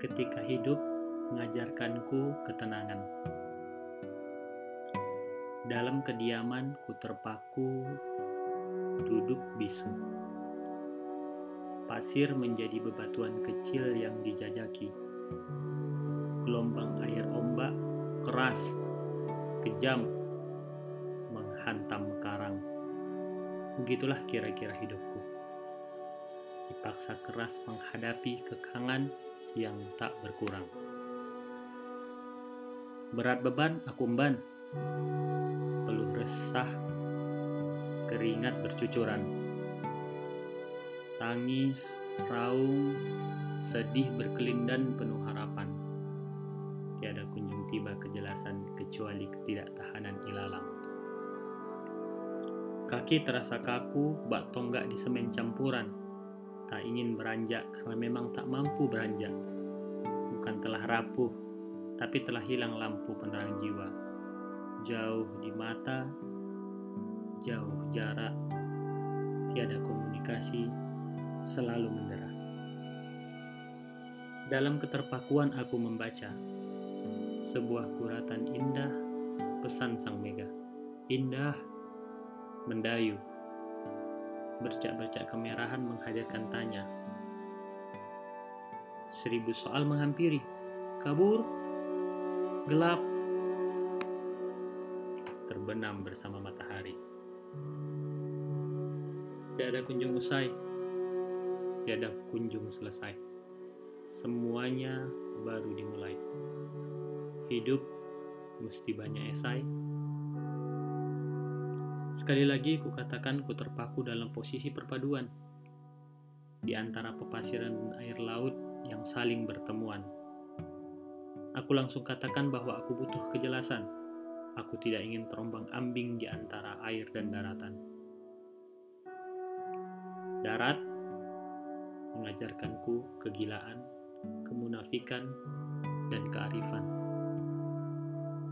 ketika hidup mengajarkanku ketenangan. Dalam kediaman ku terpaku, duduk bisu. Pasir menjadi bebatuan kecil yang dijajaki. Gelombang air ombak keras, kejam, menghantam karang. Begitulah kira-kira hidupku. Dipaksa keras menghadapi kekangan yang tak berkurang. Berat beban aku emban, peluh resah, keringat bercucuran. Tangis, raung, sedih berkelindan penuh harapan. Tiada kunjung tiba kejelasan kecuali ketidaktahanan ilalang. Kaki terasa kaku, bak tonggak di semen campuran. Tak ingin beranjak karena memang tak mampu beranjak. Bukan telah rapuh, tapi telah hilang lampu penerang jiwa. Jauh di mata, jauh jarak, tiada komunikasi, selalu mendera. Dalam keterpakuan aku membaca sebuah kuratan indah pesan Sang Mega. Indah, mendayu, bercak-bercak kemerahan menghadirkan tanya. Seribu soal menghampiri, kabur, gelap, terbenam bersama matahari. Tiada kunjung usai, tiada kunjung selesai. Semuanya baru dimulai. Hidup mesti banyak esai. Sekali lagi kukatakan ku terpaku dalam posisi perpaduan di antara pepasiran dan air laut yang saling bertemuan. Aku langsung katakan bahwa aku butuh kejelasan. Aku tidak ingin terombang ambing di antara air dan daratan. Darat mengajarkanku kegilaan, kemunafikan, dan kearifan.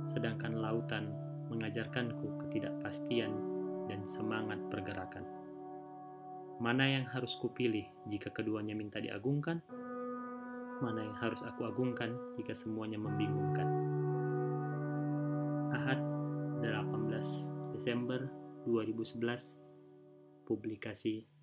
Sedangkan lautan mengajarkanku ketidakpastian dan semangat pergerakan. Mana yang harus kupilih jika keduanya minta diagungkan? Mana yang harus aku agungkan jika semuanya membingungkan? Ahad 18 Desember 2011 Publikasi